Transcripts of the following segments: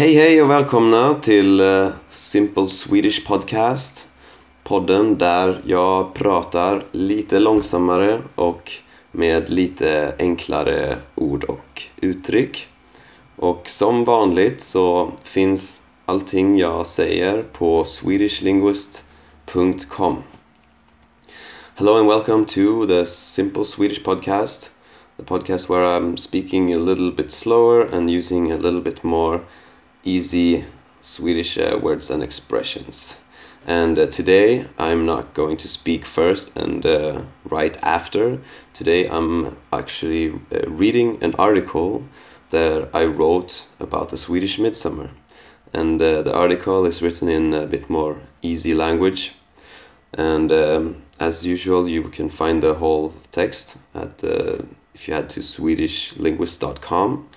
Hej hej och välkomna till eh, Simple Swedish Podcast. Podden där jag pratar lite långsammare och med lite enklare ord och uttryck. Och som vanligt så finns allting jag säger på swedishlinguist.com. Hello and welcome to the Simple Swedish Podcast, the podcast where I'm speaking a little bit slower and using a little bit more easy Swedish uh, words and expressions. And uh, today I'm not going to speak first and uh, right after. Today I'm actually uh, reading an article that I wrote about the Swedish midsummer. And uh, the article is written in a bit more easy language. And um, as usual, you can find the whole text at uh, if you head to swedishlinguist.com.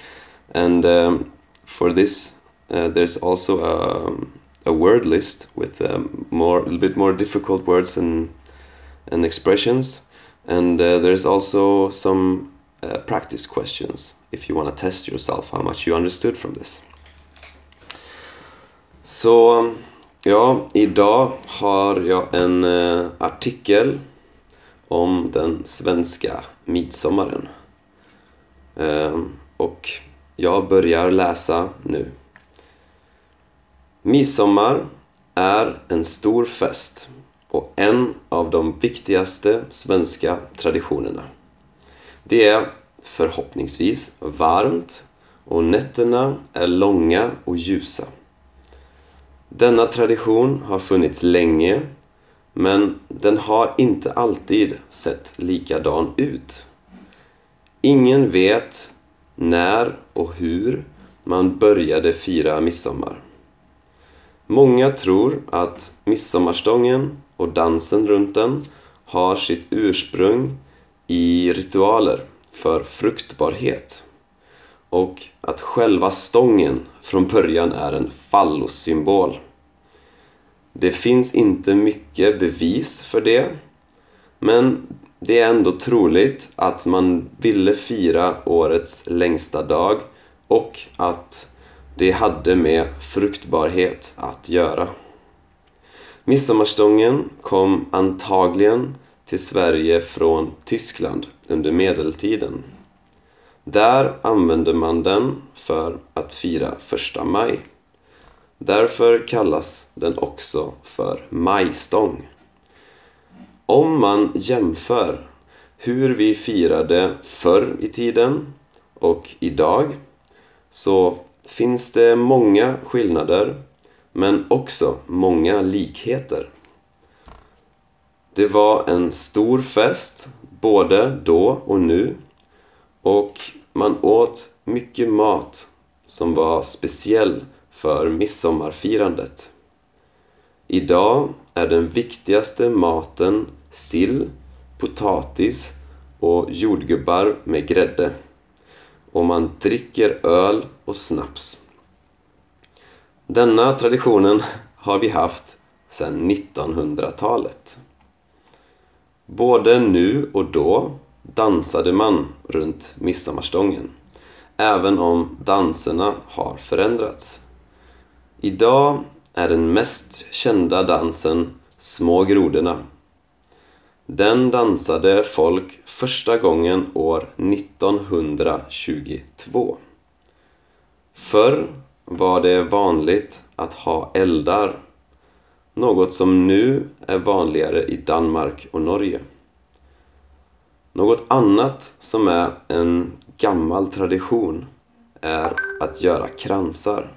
And um, for this uh, there's also a, a word list with um, more a little bit more difficult words and and expressions. And uh, there's also some uh, practice questions. If you want to test yourself how much you understood from this. Så um, ja idag har jag en uh, artikel om den svenska midsommaren. Um, och jag börjar läsa nu. Midsommar är en stor fest och en av de viktigaste svenska traditionerna. Det är förhoppningsvis varmt och nätterna är långa och ljusa. Denna tradition har funnits länge men den har inte alltid sett likadan ut. Ingen vet när och hur man började fira midsommar. Många tror att midsommarstången och dansen runt den har sitt ursprung i ritualer för fruktbarhet och att själva stången från början är en fallossymbol. Det finns inte mycket bevis för det men det är ändå troligt att man ville fira årets längsta dag och att det hade med fruktbarhet att göra. Midsommarstången kom antagligen till Sverige från Tyskland under medeltiden. Där använde man den för att fira första maj. Därför kallas den också för majstång. Om man jämför hur vi firade förr i tiden och idag så finns det många skillnader men också många likheter. Det var en stor fest både då och nu och man åt mycket mat som var speciell för midsommarfirandet. Idag är den viktigaste maten sill, potatis och jordgubbar med grädde och man dricker öl och snaps. Denna traditionen har vi haft sedan 1900-talet. Både nu och då dansade man runt midsommarstången, även om danserna har förändrats. Idag är den mest kända dansen Små grodorna den dansade folk första gången år 1922. Förr var det vanligt att ha eldar, något som nu är vanligare i Danmark och Norge. Något annat som är en gammal tradition är att göra kransar.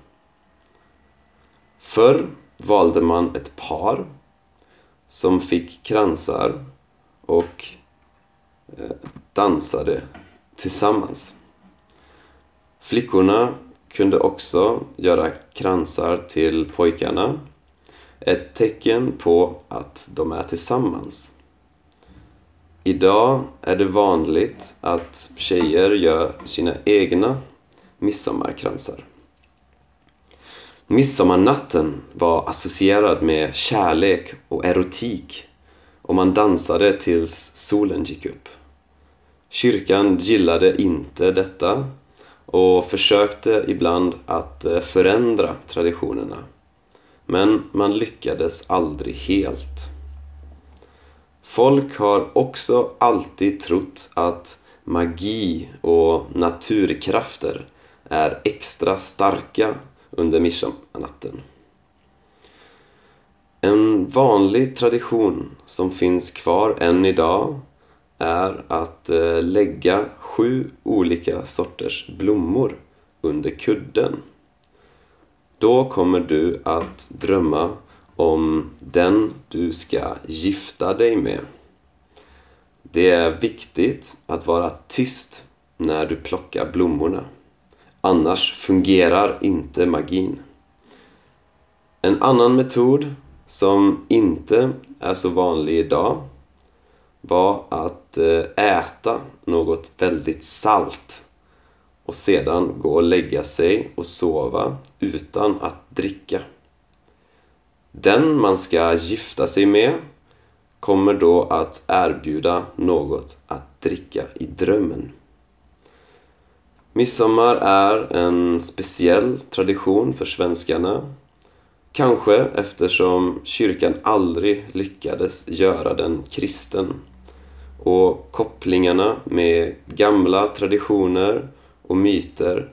Förr valde man ett par som fick kransar och eh, dansade tillsammans. Flickorna kunde också göra kransar till pojkarna. Ett tecken på att de är tillsammans. Idag är det vanligt att tjejer gör sina egna midsommarkransar. Midsommarnatten var associerad med kärlek och erotik och man dansade tills solen gick upp. Kyrkan gillade inte detta och försökte ibland att eh, förändra traditionerna. Men man lyckades aldrig helt. Folk har också alltid trott att magi och naturkrafter är extra starka under midsommarnatten. En vanlig tradition som finns kvar än idag är att eh, lägga sju olika sorters blommor under kudden. Då kommer du att drömma om den du ska gifta dig med. Det är viktigt att vara tyst när du plockar blommorna. Annars fungerar inte magin. En annan metod som inte är så vanlig idag var att eh, äta något väldigt salt och sedan gå och lägga sig och sova utan att dricka. Den man ska gifta sig med kommer då att erbjuda något att dricka i drömmen. Midsommar är en speciell tradition för svenskarna. Kanske eftersom kyrkan aldrig lyckades göra den kristen. Och kopplingarna med gamla traditioner och myter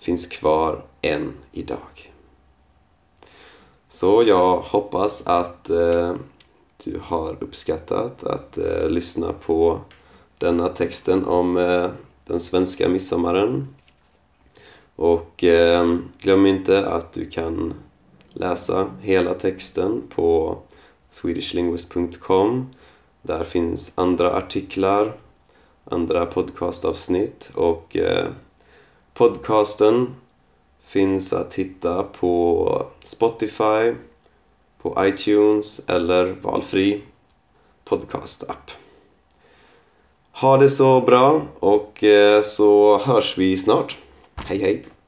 finns kvar än idag. Så jag hoppas att eh, du har uppskattat att eh, lyssna på denna texten om eh, den svenska midsommaren. Och eh, glöm inte att du kan läsa hela texten på swedishlinguist.com. Där finns andra artiklar, andra podcastavsnitt och eh, podcasten finns att hitta på Spotify, på iTunes eller valfri podcastapp. Ha det så bra och eh, så hörs vi snart. Hej hej!